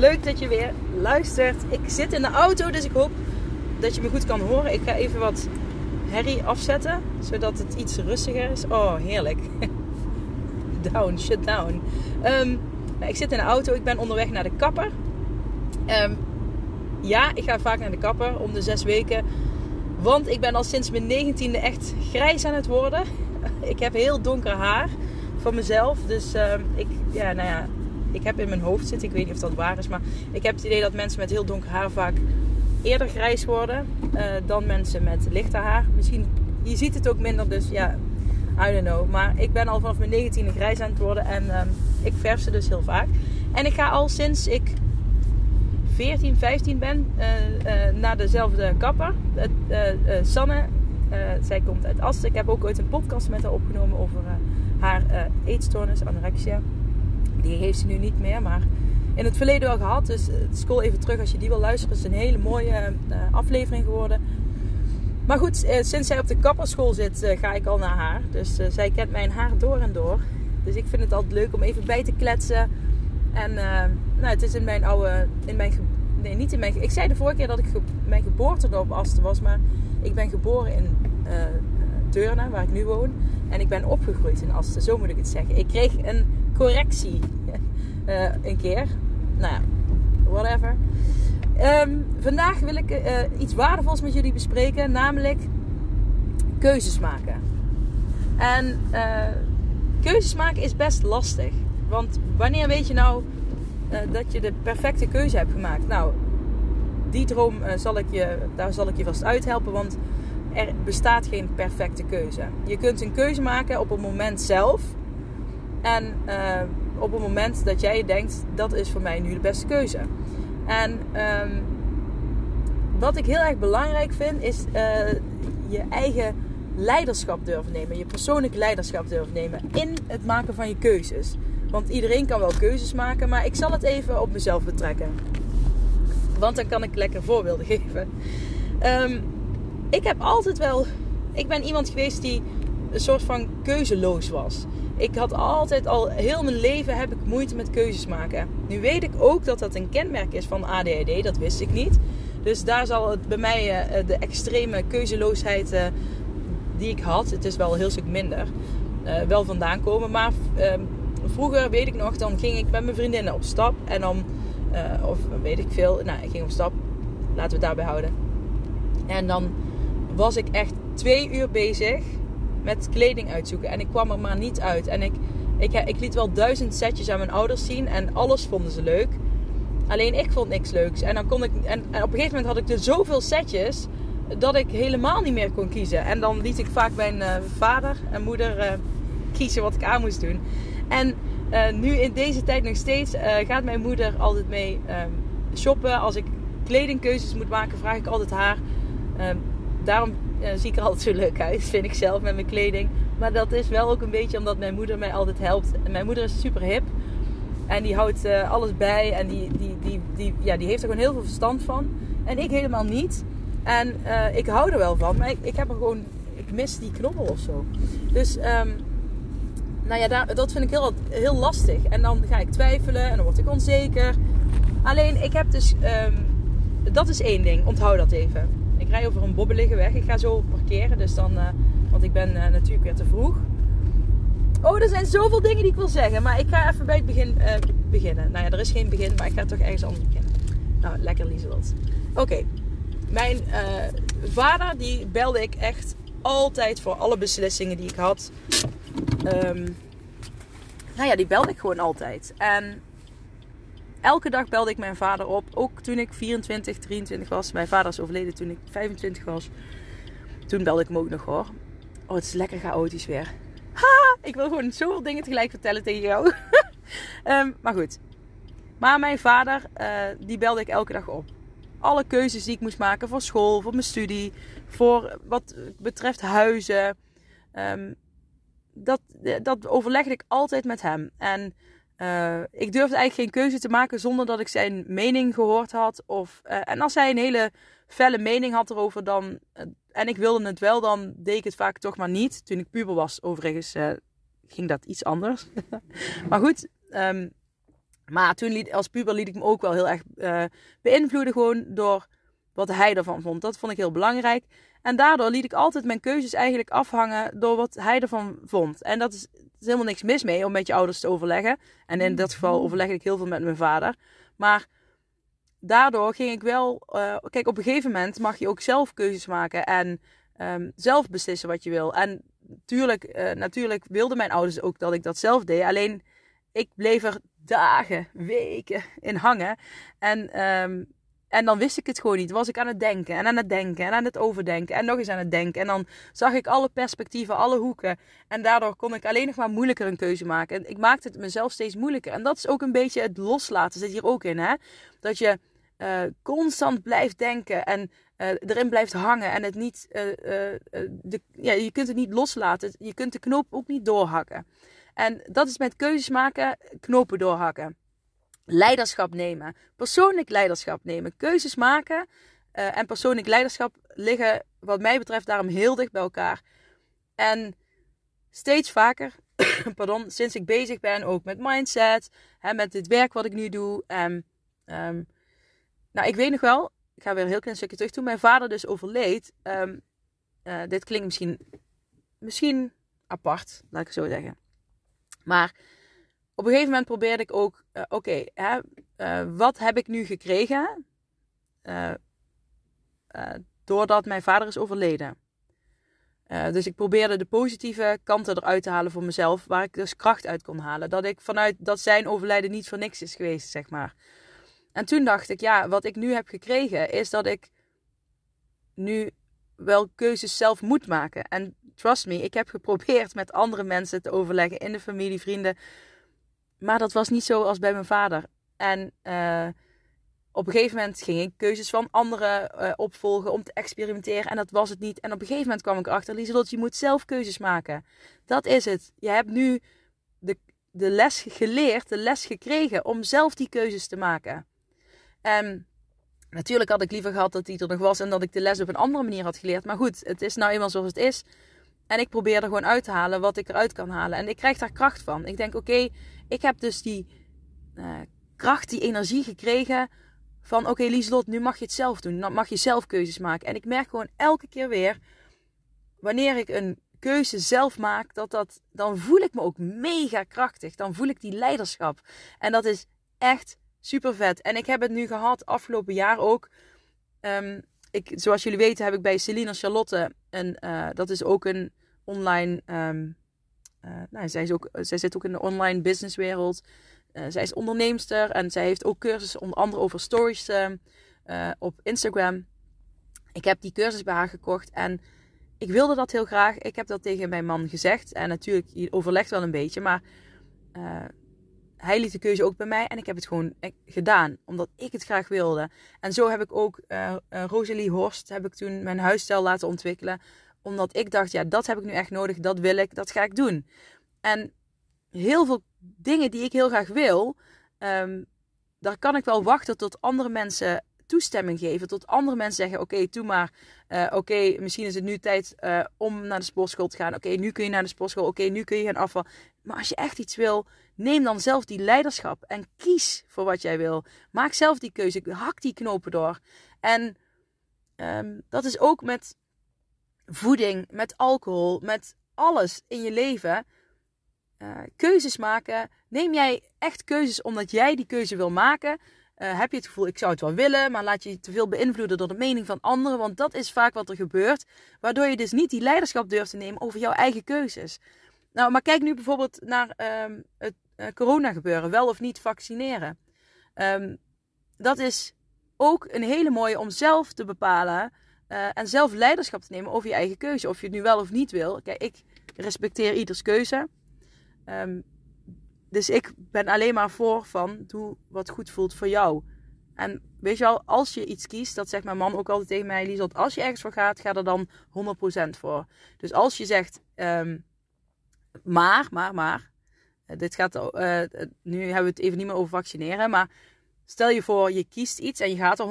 Leuk dat je weer luistert. Ik zit in de auto, dus ik hoop dat je me goed kan horen. Ik ga even wat herrie afzetten, zodat het iets rustiger is. Oh, heerlijk. Down, shut down. Um, ik zit in de auto, ik ben onderweg naar de kapper. Um, ja, ik ga vaak naar de kapper om de zes weken. Want ik ben al sinds mijn negentiende echt grijs aan het worden. ik heb heel donker haar van mezelf. Dus um, ik, ja, nou ja, ik heb in mijn hoofd zitten, ik weet niet of dat waar is, maar ik heb het idee dat mensen met heel donker haar vaak eerder grijs worden uh, dan mensen met lichter haar. Misschien, je ziet het ook minder, dus ja, I don't know. Maar ik ben al vanaf mijn 19e grijs aan het worden en uh, ik verf ze dus heel vaak. En ik ga al sinds ik 14, 15 ben uh, naar dezelfde kapper. Sanne, zij komt uit Asten. Ik heb ook ooit een podcast met haar opgenomen over haar eetstoornis, anorexia. Die heeft ze nu niet meer, maar in het verleden wel gehad. Dus uh, scroll even terug als je die wil luisteren. Het is een hele mooie uh, aflevering geworden. Maar goed, uh, sinds zij op de kapperschool zit, ga ik al naar haar. Dus zij kent mijn haar door en door. Dus ik vind het altijd leuk om even bij te kletsen. En nou, het is in mijn oude... In mijn, nee, niet in mijn... Ik zei de vorige keer dat ik ge, mijn geboortedorp Asten was. Maar ik ben geboren in Deurne, waar ik nu woon. En ik ben opgegroeid in Asten. Zo moet ik het zeggen. Ik kreeg een correctie uh, een keer. Nou ja, whatever. Um, vandaag wil ik uh, iets waardevols met jullie bespreken, namelijk keuzes maken. En uh, keuzes maken is best lastig. Want wanneer weet je nou dat je de perfecte keuze hebt gemaakt? Nou, die droom zal ik je, daar zal ik je vast uithelpen, want er bestaat geen perfecte keuze. Je kunt een keuze maken op het moment zelf. En uh, op het moment dat jij denkt, dat is voor mij nu de beste keuze. En um, wat ik heel erg belangrijk vind, is uh, je eigen leiderschap durven nemen. Je persoonlijk leiderschap durven nemen in het maken van je keuzes. Want iedereen kan wel keuzes maken, maar ik zal het even op mezelf betrekken. Want dan kan ik lekker voorbeelden geven. Um, ik heb altijd wel. Ik ben iemand geweest die een soort van keuzeloos was. Ik had altijd al heel mijn leven heb ik moeite met keuzes maken. Nu weet ik ook dat dat een kenmerk is van ADHD. Dat wist ik niet. Dus daar zal het bij mij uh, de extreme keuzeloosheid uh, die ik had, het is wel een heel stuk minder, wel vandaan komen. Maar ehm, vroeger weet ik nog, dan ging ik met mijn vriendinnen op stap en dan, of weet ik veel, nou ik ging op stap, laten we het daarbij houden. En dan was ik echt twee uur bezig met kleding uitzoeken. En ik kwam er maar niet uit. En ik, ik, ik liet wel duizend setjes aan mijn ouders zien. En alles vonden ze leuk. Alleen ik vond niks leuks. En, dan kon ik, en, op een gegeven moment had ik er zoveel setjes. Dat ik helemaal niet meer kon kiezen. En dan liet ik vaak mijn uh, vader en moeder uh, kiezen wat ik aan moest doen. En uh, nu in deze tijd nog steeds gaat mijn moeder altijd mee ehm, shoppen. Als ik kledingkeuzes moet maken, vraag ik altijd haar. Ehm, daarom uh, zie ik er altijd zo leuk uit, vind ik zelf met mijn kleding. Maar dat is wel ook een beetje omdat mijn moeder mij altijd helpt. Mijn moeder is super hip. En die houdt uh, alles bij. En die, die, die, die, ja, die heeft er gewoon heel veel verstand van. En ik helemaal niet. En uh, ik hou er wel van. Maar ik, ik heb er gewoon... Ik mis die knobbel of zo. Dus... Um, nou ja, dat vind ik heel, heel lastig. En dan ga ik twijfelen en dan word ik onzeker. Alleen, ik heb dus... Um, dat is één ding. Onthoud dat even rij over een bobbelige weg. Ik ga zo parkeren, dus dan, uh, want ik ben uh, natuurlijk weer te vroeg. Oh, er zijn zoveel dingen die ik wil zeggen, maar ik ga even bij het begin uh, beginnen. Nou ja, er is geen begin, maar ik ga toch ergens anders beginnen. Nou, lekker Lieselot. Oké, mijn vader die belde ik echt altijd voor alle beslissingen die ik had. Um, nou ja, die belde ik gewoon altijd. En elke dag belde ik mijn vader op. Ook toen ik 24, 23 was. Mijn vader is overleden toen ik 25 was. Toen belde ik hem ook nog hoor. Oh, het is lekker chaotisch weer. Ha! Ik wil gewoon zoveel dingen tegelijk vertellen tegen jou. um, maar goed. Maar mijn vader, uh, die belde ik elke dag op. Alle keuzes die ik moest maken voor school, voor mijn studie, voor wat betreft huizen. Um, dat, dat overlegde ik altijd met hem. En uh, ik durfde eigenlijk geen keuze te maken zonder dat ik zijn mening gehoord had. Of, uh, en als hij een hele felle mening had erover, dan. Uh, en ik wilde het wel, dan deed ik het vaak toch maar niet. Toen ik puber was, overigens, ging dat iets anders. maar goed. Um, maar toen liet, als puber liet ik me ook wel heel erg beïnvloeden, gewoon door wat hij ervan vond. Dat vond ik heel belangrijk. En daardoor liet ik altijd mijn keuzes eigenlijk afhangen door wat hij ervan vond. En dat is, is helemaal niks mis mee om met je ouders te overleggen. En in dat geval overleg ik heel veel met mijn vader. Maar daardoor ging ik wel. Uh, kijk, op een gegeven moment mag je ook zelf keuzes maken en um, zelf beslissen wat je wil. En tuurlijk, uh, natuurlijk wilden mijn ouders ook dat ik dat zelf deed. Alleen ik bleef er dagen, weken in hangen. En um, en dan wist ik het gewoon niet. Was ik aan het denken en aan het denken en aan het overdenken en nog eens aan het denken. En dan zag ik alle perspectieven, alle hoeken. En daardoor kon ik alleen nog maar moeilijker een keuze maken. En ik maakte het mezelf steeds moeilijker. En dat is ook een beetje het loslaten, zit hier ook in. Hè? Dat je uh, constant blijft denken en uh, erin blijft hangen. En het niet, uh, de, ja, je kunt het niet loslaten. Je kunt de knoop ook niet doorhakken. En dat is met keuzes maken, knopen doorhakken leiderschap nemen. Persoonlijk leiderschap nemen. Keuzes maken uh, en persoonlijk leiderschap liggen, wat mij betreft, daarom heel dicht bij elkaar. En steeds vaker, pardon, sinds ik bezig ben ook met mindset, hè, met dit werk wat ik nu doe. En, um, nou, ik weet nog wel, ik ga weer een heel klein stukje terug. Toen mijn vader dus overleed, um, uh, dit klinkt misschien, misschien apart, laat ik het zo zeggen. Maar op een gegeven moment probeerde ik ook, uh, oké, uh, wat heb ik nu gekregen uh, doordat mijn vader is overleden? dus ik probeerde de positieve kanten eruit te halen voor mezelf, waar ik dus kracht uit kon halen. Dat ik vanuit dat zijn overlijden niet voor niks is geweest, zeg maar. En toen dacht ik, ja, wat ik nu heb gekregen is dat ik nu wel keuzes zelf moet maken. En trust me, ik heb geprobeerd met andere mensen te overleggen in de familie, vrienden maar dat was niet zo als bij mijn vader. En uh, op een gegeven moment ging ik keuzes van anderen uh, opvolgen om te experimenteren. En dat was het niet. En op een gegeven moment kwam ik erachter, Lieselot, je moet zelf keuzes maken. Dat is het. Je hebt nu de, de les geleerd, de les gekregen om zelf die keuzes te maken. En natuurlijk had ik liever gehad dat die er nog was en dat ik de les op een andere manier had geleerd. Maar goed, het is nou eenmaal zoals het is. En ik probeer er gewoon uit te halen wat ik eruit kan halen. En ik krijg daar kracht van. Ik denk, oké, ik heb dus die uh, kracht, die energie gekregen van oké Lieslot, nu mag je het zelf doen. Dan mag je zelf keuzes maken. En ik merk gewoon elke keer weer, wanneer ik een keuze zelf maak, dat dat, dan voel ik me ook mega krachtig. Dan voel ik die leiderschap. En dat is echt super vet. En ik heb het nu gehad afgelopen jaar ook. Um, ik, zoals jullie weten heb ik bij Celine Charlotte, en uh, dat is ook een online um, uh, nou, zij, is ook, zij zit ook in de online businesswereld. Uh, zij is onderneemster en zij heeft ook cursussen onder andere over stories uh, op Instagram. Ik heb die cursus bij haar gekocht en ik wilde dat heel graag. Ik heb dat tegen mijn man gezegd en natuurlijk, je overlegt wel een beetje, maar hij liet de keuze ook bij mij en ik heb het gewoon gedaan, omdat ik het graag wilde. En zo heb ik ook Rosalie Horst, heb ik toen mijn huisstijl laten ontwikkelen omdat ik dacht, ja, dat heb ik nu echt nodig, dat wil ik, dat ga ik doen. En heel veel dingen die ik heel graag wil, um, daar kan ik wel wachten tot andere mensen toestemming geven. Tot andere mensen zeggen: Oké, doe maar. Uh, Oké, misschien is het nu tijd uh, om naar de sportschool te gaan. Oké, nu kun je naar de sportschool. Oké, nu kun je gaan afval. Maar als je echt iets wil, neem dan zelf die leiderschap en kies voor wat jij wil. Maak zelf die keuze. Hak die knopen door. En um, dat is ook met voeding, met alcohol, met alles in je leven. Uh, keuzes maken. Neem jij echt keuzes omdat jij die keuze wil maken? Uh, heb je het gevoel, ik zou het wel willen, maar laat je je te veel beïnvloeden door de mening van anderen? Want dat is vaak wat er gebeurt. Waardoor je dus niet die leiderschap durft te nemen over jouw eigen keuzes. Nou, maar kijk nu bijvoorbeeld naar uh, het uh, corona gebeuren. Wel of niet vaccineren. Ehm, dat is ook een hele mooie om zelf te bepalen uh, en zelf leiderschap te nemen over je eigen keuze. Of je het nu wel of niet wil. Kijk, ik respecteer ieders keuze. Um, dus ik ben alleen maar voor van doe wat goed voelt voor jou. En weet je wel, als je iets kiest, dat zegt mijn man ook altijd tegen mij, Liesel, als je ergens voor gaat, ga er dan 100% voor. Dus als je zegt, um, maar, maar, maar, eh, dit gaat, uh, nu hebben we het even niet meer over vaccineren, maar stel je voor, je kiest iets en je gaat er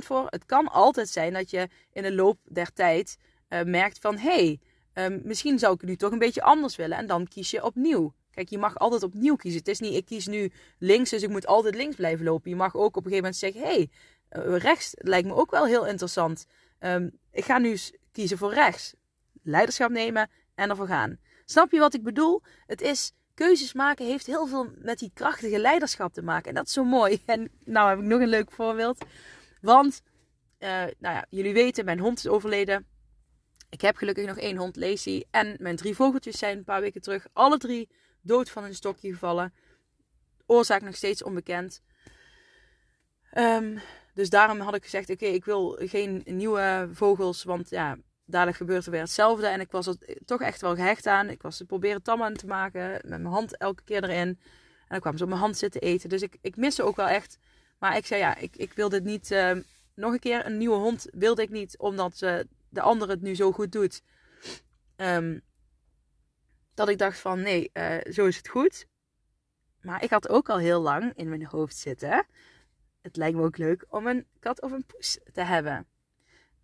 100% voor. Het kan altijd zijn dat je in de loop der tijd uh, merkt van, hé, hey, um, misschien zou ik het nu toch een beetje anders willen. En dan kies je opnieuw. Kijk, je mag altijd opnieuw kiezen. Het is niet, ik kies nu links, dus ik moet altijd links blijven lopen. Je mag ook op een gegeven moment zeggen, hé, hey, rechts lijkt me ook wel heel interessant. Um, ik ga nu kiezen voor rechts. Leiderschap nemen en ervoor gaan. Snap je wat ik bedoel? Het is, keuzes maken heeft heel veel met die krachtige leiderschap te maken. En dat is zo mooi. En nou heb ik nog een leuk voorbeeld. Want, uh, nou ja, jullie weten, mijn hond is overleden. Ik heb gelukkig nog één hond, Lacey. En mijn drie vogeltjes zijn een paar weken terug alle drie dood van een stokje gevallen. Oorzaak nog steeds onbekend. Um, dus daarom had ik gezegd: Oké, ik wil geen nieuwe vogels. Want ja, dadelijk gebeurt er weer hetzelfde. En ik was er toch echt wel gehecht aan. Ik was ze proberen tammen te maken. Met mijn hand elke keer erin. En dan kwamen ze op mijn hand zitten eten. Dus ik, ik mis ze ook wel echt. Maar ik zei: Ja, ik, ik wil dit niet. Uh, nog een keer een nieuwe hond wilde ik niet. Omdat uh, de andere het nu zo goed doet. Um, dat ik dacht van nee, uh, zo is het goed. Maar ik had ook al heel lang in mijn hoofd zitten. Het lijkt me ook leuk om een kat of een poes te hebben.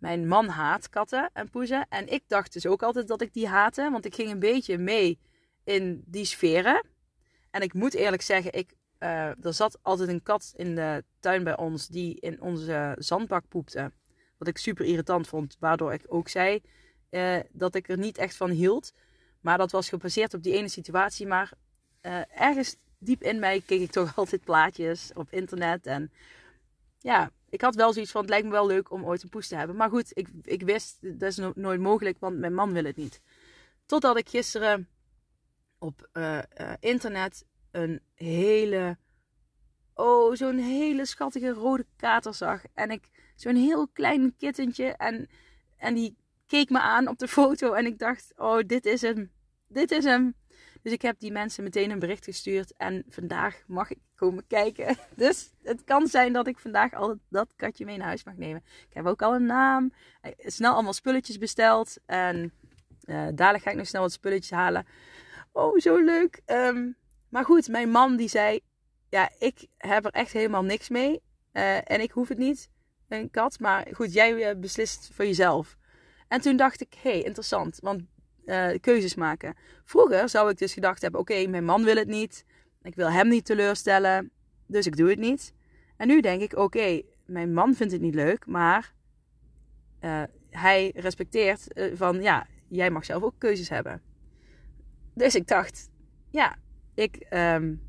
Mijn man haat katten en poezen. En ik dacht dus ook altijd dat ik die haatte. Want ik ging een beetje mee in die sferen. En ik moet eerlijk zeggen, ik, uh, er zat altijd een kat in de tuin bij ons die in onze zandbak poepte. Wat ik super irritant vond. Waardoor ik ook zei uh, dat ik er niet echt van hield. Maar dat was gebaseerd op die ene situatie. Maar uh, ergens diep in mij keek ik toch altijd plaatjes op internet. En ja, ik had wel zoiets van: het lijkt me wel leuk om ooit een poes te hebben. Maar goed, ik, ik wist dat is no nooit mogelijk, want mijn man wil het niet. Totdat ik gisteren op uh, uh, internet een hele. Oh, zo'n hele schattige rode kater zag. En ik zo'n heel klein kittentje. En, en die keek me aan op de foto en ik dacht, oh, dit is hem. Dit is hem. Dus ik heb die mensen meteen een bericht gestuurd en vandaag mag ik komen kijken. Dus het kan zijn dat ik vandaag al dat katje mee naar huis mag nemen. Ik heb ook al een naam. Snel allemaal spulletjes besteld. En uh, dadelijk ga ik nog snel wat spulletjes halen. Oh, zo leuk. Um, maar goed, mijn man die zei, ja, ik heb er echt helemaal niks mee. Uh, en ik hoef het niet, een kat. Maar goed, jij eh, beslist voor jezelf. En toen dacht ik, hé, hey, interessant, want uh, keuzes maken. Vroeger zou ik dus gedacht hebben, oké, mijn man wil het niet. Ik wil hem niet teleurstellen, dus ik doe het niet. En nu denk ik, oké, mijn man vindt het niet leuk, maar uh, hij respecteert uh, van, ja, jij mag zelf ook keuzes hebben. Dus ik dacht, ja, ik, um,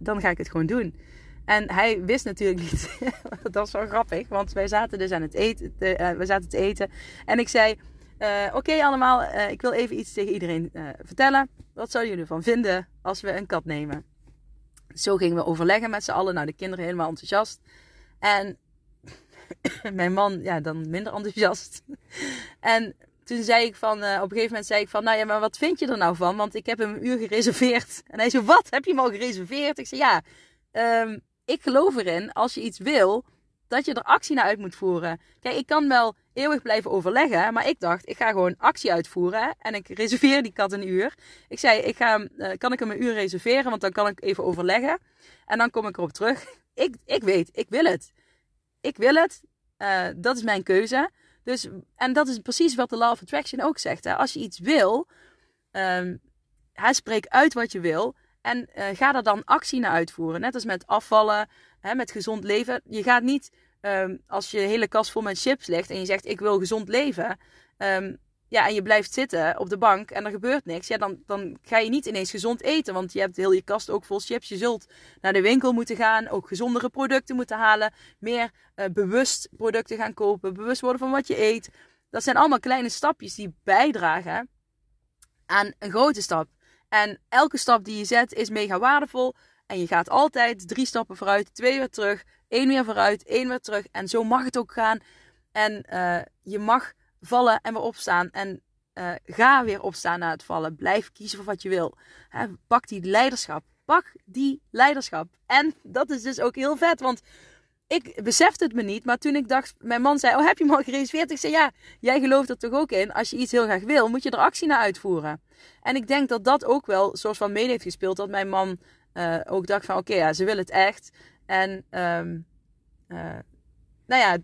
dan ga ik het gewoon doen. En hij wist natuurlijk niet. dat was wel grappig, want wij zaten dus aan het eten. Te, we zaten te eten. En ik zei: uh, Oké, allemaal, uh, ik wil even iets tegen iedereen vertellen. Wat zouden jullie ervan vinden als we een kat nemen? Zo gingen we overleggen met z'n allen. Nou, de kinderen helemaal enthousiast. En mijn man, ja, dan minder enthousiast. en toen zei ik van, op een gegeven moment zei ik van, nou ja, maar wat vind je er nou van? Want ik heb hem een uur gereserveerd. En hij zei, wat? Heb je hem al gereserveerd? Ik zei, ja. Um, ik geloof erin, als je iets wil, dat je er actie naar uit moet voeren. Kijk, ik kan wel eeuwig blijven overleggen, maar ik dacht, ik ga gewoon actie uitvoeren en ik reserveer die kat een uur. Ik zei, ik ga, uh, kan ik hem een uur reserveren, want dan kan ik even overleggen en dan kom ik erop terug. Ik, ik weet, ik wil het. Ik wil het. Uh, dat is mijn keuze. Dus, en dat is precies wat de Law of Attraction ook zegt. Hè? Als je iets wil, um, hij spreekt uit wat je wil. En uh, ga er dan actie naar uitvoeren. Net als met afvallen, hè, met gezond leven. Je gaat niet, um, als je hele kast vol met chips ligt en je zegt ik wil gezond leven. Um, ja, en je blijft zitten op de bank en er gebeurt niks. Ja, dan, dan ga je niet ineens gezond eten. Want je hebt heel je kast ook vol chips. Je zult naar de winkel moeten gaan. Ook gezondere producten moeten halen. Meer uh, bewust producten gaan kopen. Bewust worden van wat je eet. Dat zijn allemaal kleine stapjes die bijdragen aan een grote stap. En elke stap die je zet is mega waardevol. En je gaat altijd drie stappen vooruit, twee weer terug, één weer vooruit, één weer terug. En zo mag het ook gaan. En uh, je mag vallen en weer opstaan. En uh, ga weer opstaan na het vallen. Blijf kiezen voor wat je wil. Pak die leiderschap. Pak die leiderschap. En dat is dus ook heel vet, want ik besefte het me niet. Maar toen ik dacht, mijn man zei: Oh, heb je hem al gereserveerd? Ik zei: Ja, jij gelooft er toch ook in. Als je iets heel graag wil, moet je er actie naar uitvoeren. En ik denk dat dat ook wel soort van mee heeft gespeeld. Dat mijn man uh, ook dacht: van oké, ja, ze wil het echt. En um, uh, nou ja,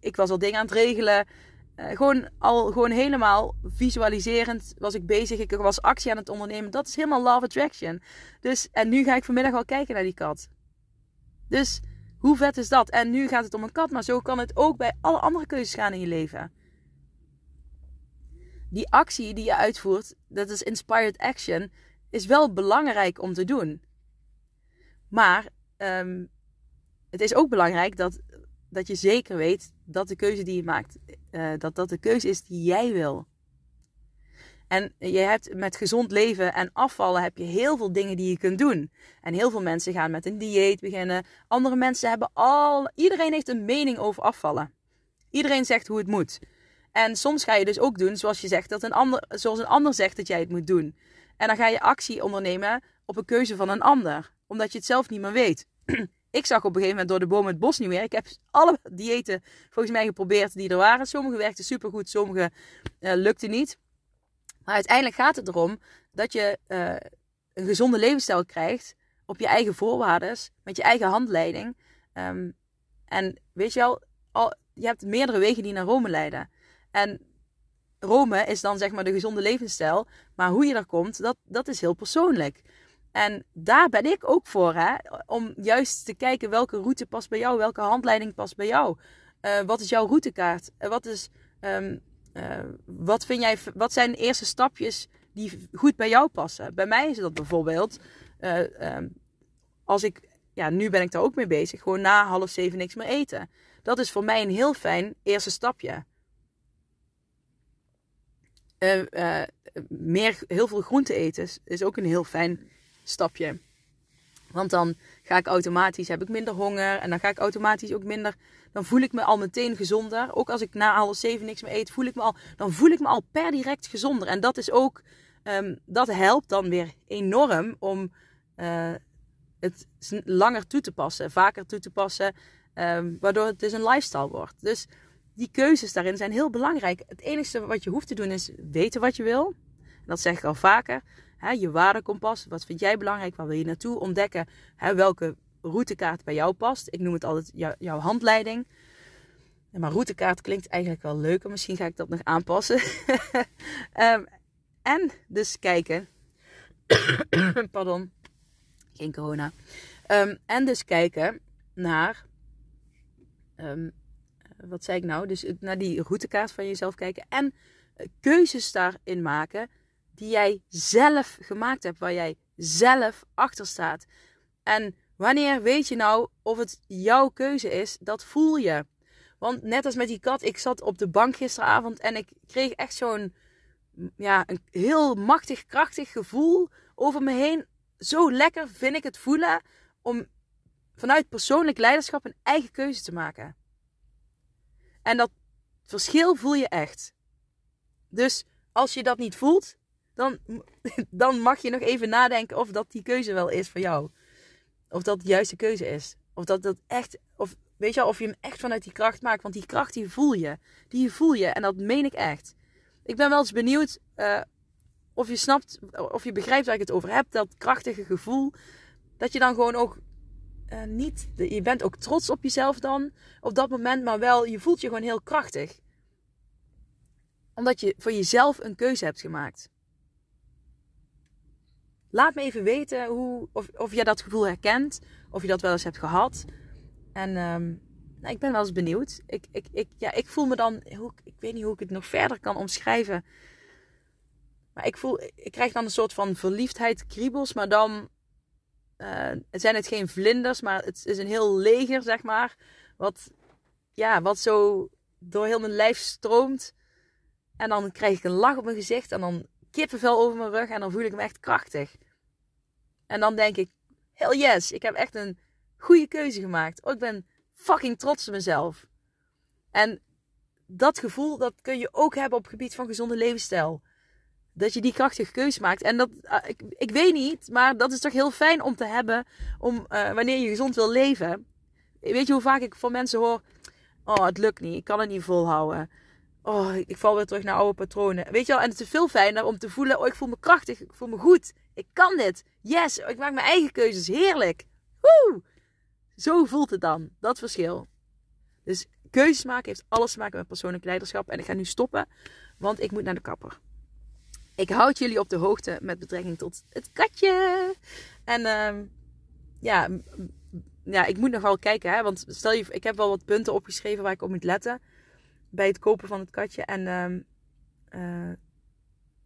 ik was al dingen aan het regelen. Uh, gewoon al gewoon helemaal visualiserend was ik bezig. Ik was actie aan het ondernemen. Dat is helemaal love attraction. Dus, en nu ga ik vanmiddag al kijken naar die kat. Dus hoe vet is dat? En nu gaat het om een kat, maar zo kan het ook bij alle andere keuzes gaan in je leven. Die actie die je uitvoert, dat is inspired action, is wel belangrijk om te doen. Maar um, het is ook belangrijk dat, dat je zeker weet dat de keuze die je maakt, uh, dat dat de keuze is die jij wil. En je hebt met gezond leven en afvallen heb je heel veel dingen die je kunt doen. En heel veel mensen gaan met een dieet beginnen. Andere mensen hebben al. Iedereen heeft een mening over afvallen. Iedereen zegt hoe het moet. En soms ga je dus ook doen zoals je zegt dat een ander, zoals een ander zegt dat jij het moet doen. En dan ga je actie ondernemen op een keuze van een ander, omdat je het zelf niet meer weet. ik zag op een gegeven moment door de boom het bos niet meer. Ik heb alle diëten volgens mij geprobeerd die er waren. Sommige werkten supergoed, sommige uh, lukten niet. Maar uiteindelijk gaat het erom dat je uh, een gezonde levensstijl krijgt op je eigen voorwaarden, met je eigen handleiding. Um, en weet je wel, al, je hebt meerdere wegen die naar Rome leiden. En Rome is dan zeg maar de gezonde levensstijl. Maar hoe je daar komt, dat, dat is heel persoonlijk. En daar ben ik ook voor, hè? om juist te kijken welke route past bij jou, welke handleiding past bij jou. Uh, wat is jouw routekaart? Uh, wat is um, uh, wat, vind jij, wat zijn de eerste stapjes die goed bij jou passen? Bij mij is dat bijvoorbeeld, uh, um, als ik, ja, nu ben ik daar ook mee bezig, gewoon na half zeven niks meer eten. Dat is voor mij een heel fijn eerste stapje. Uh, meer, heel veel groente eten is ook een heel fijn stapje. Want dan ga ik automatisch, heb ik minder honger. En dan ga ik automatisch ook minder. Dan voel ik me al meteen gezonder. Ook als ik na half zeven niks meer eet, voel ik me al. Dan voel ik me al per direct gezonder. En dat is ook. Um, dat helpt dan weer enorm om uh, het langer toe te passen, vaker toe te passen. Um, waardoor het dus een lifestyle wordt. Dus die keuzes daarin zijn heel belangrijk. Het enige wat je hoeft te doen is weten wat je wil. Dat zeg ik al vaker. Je waardekompas. Wat vind jij belangrijk? Waar wil je naartoe? Ontdekken welke routekaart bij jou past. Ik noem het altijd jou, jouw handleiding. Maar routekaart klinkt eigenlijk wel leuker. Misschien ga ik dat nog aanpassen. um, en dus kijken. Pardon. Geen corona. Um, en dus kijken naar. Um, wat zei ik nou? Dus naar die routekaart van jezelf kijken. En keuzes daarin maken die jij zelf gemaakt hebt, waar jij zelf achter staat. En wanneer weet je nou of het jouw keuze is? Dat voel je. Want net als met die kat, ik zat op de bank gisteravond en ik kreeg echt zo'n ja, een heel machtig, krachtig gevoel over me heen. Zo lekker vind ik het voelen om vanuit persoonlijk leiderschap een eigen keuze te maken. En dat verschil voel je echt. Dus als je dat niet voelt, dan, dan mag je nog even nadenken of dat die keuze wel is voor jou. Of dat de juiste keuze is. Of dat dat echt, of weet je wel, of je hem echt vanuit die kracht maakt. Want die kracht die voel je. Die voel je en dat meen ik echt. Ik ben wel eens benieuwd uh, of je snapt, of je begrijpt waar ik het over heb. Dat krachtige gevoel. Dat je dan gewoon ook uh, niet, je bent ook trots op jezelf dan op dat moment. Maar wel, je voelt je gewoon heel krachtig. Omdat je voor jezelf een keuze hebt gemaakt. Laat me even weten hoe, of, of jij dat gevoel herkent. Of je dat wel eens hebt gehad. En um, nou, ik ben wel eens benieuwd. Ik, ik, ik, ja, ik voel me dan. Hoe, ik weet niet hoe ik het nog verder kan omschrijven. Maar ik voel. Ik krijg dan een soort van verliefdheid, kriebels. Maar dan. Uh, zijn het geen vlinders. Maar het is een heel leger, zeg maar. Wat. Ja, wat zo door heel mijn lijf stroomt. En dan krijg ik een lach op mijn gezicht. En dan kippenvel over mijn rug. En dan voel ik me echt krachtig. En dan denk ik, hell yes, ik heb echt een goede keuze gemaakt. Oh, ik ben fucking trots op mezelf. En dat gevoel, dat kun je ook hebben op het gebied van gezonde levensstijl. Dat je die krachtige keuze maakt. En dat, ah, ik, ik weet niet, maar dat is toch heel fijn om te hebben. Om, uh, wanneer je gezond wil leven. Weet je hoe vaak ik van mensen hoor. Oh, het lukt niet. Ik kan het niet volhouden. Oh, ik val weer terug naar oude patronen. Weet je wel, en het is veel fijner om te voelen. Oh, ik voel me krachtig. Ik voel me goed. Ik kan dit. Yes, ik maak mijn eigen keuzes. Heerlijk. Woe! Zo voelt het dan. Dat verschil. Dus keuzes maken heeft alles te maken met persoonlijk leiderschap. En ik ga nu stoppen, want ik moet naar de kapper. Ik houd jullie op de hoogte met betrekking tot het katje. En uh, ja, ja, ik moet nog wel kijken. Hè, want stel je, ik heb wel wat punten opgeschreven waar ik op moet letten. Bij het kopen van het katje. En uh,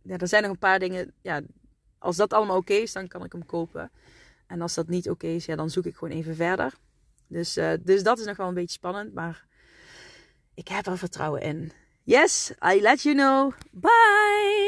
ja, er zijn nog een paar dingen. Ja, als dat allemaal oké is, dan kan ik hem kopen. En als dat niet oké is, ja, dan zoek ik gewoon even verder. Dus, uh, dus dat is nog wel een beetje spannend. Maar ik heb er vertrouwen in. Yes, I let you know. Bye!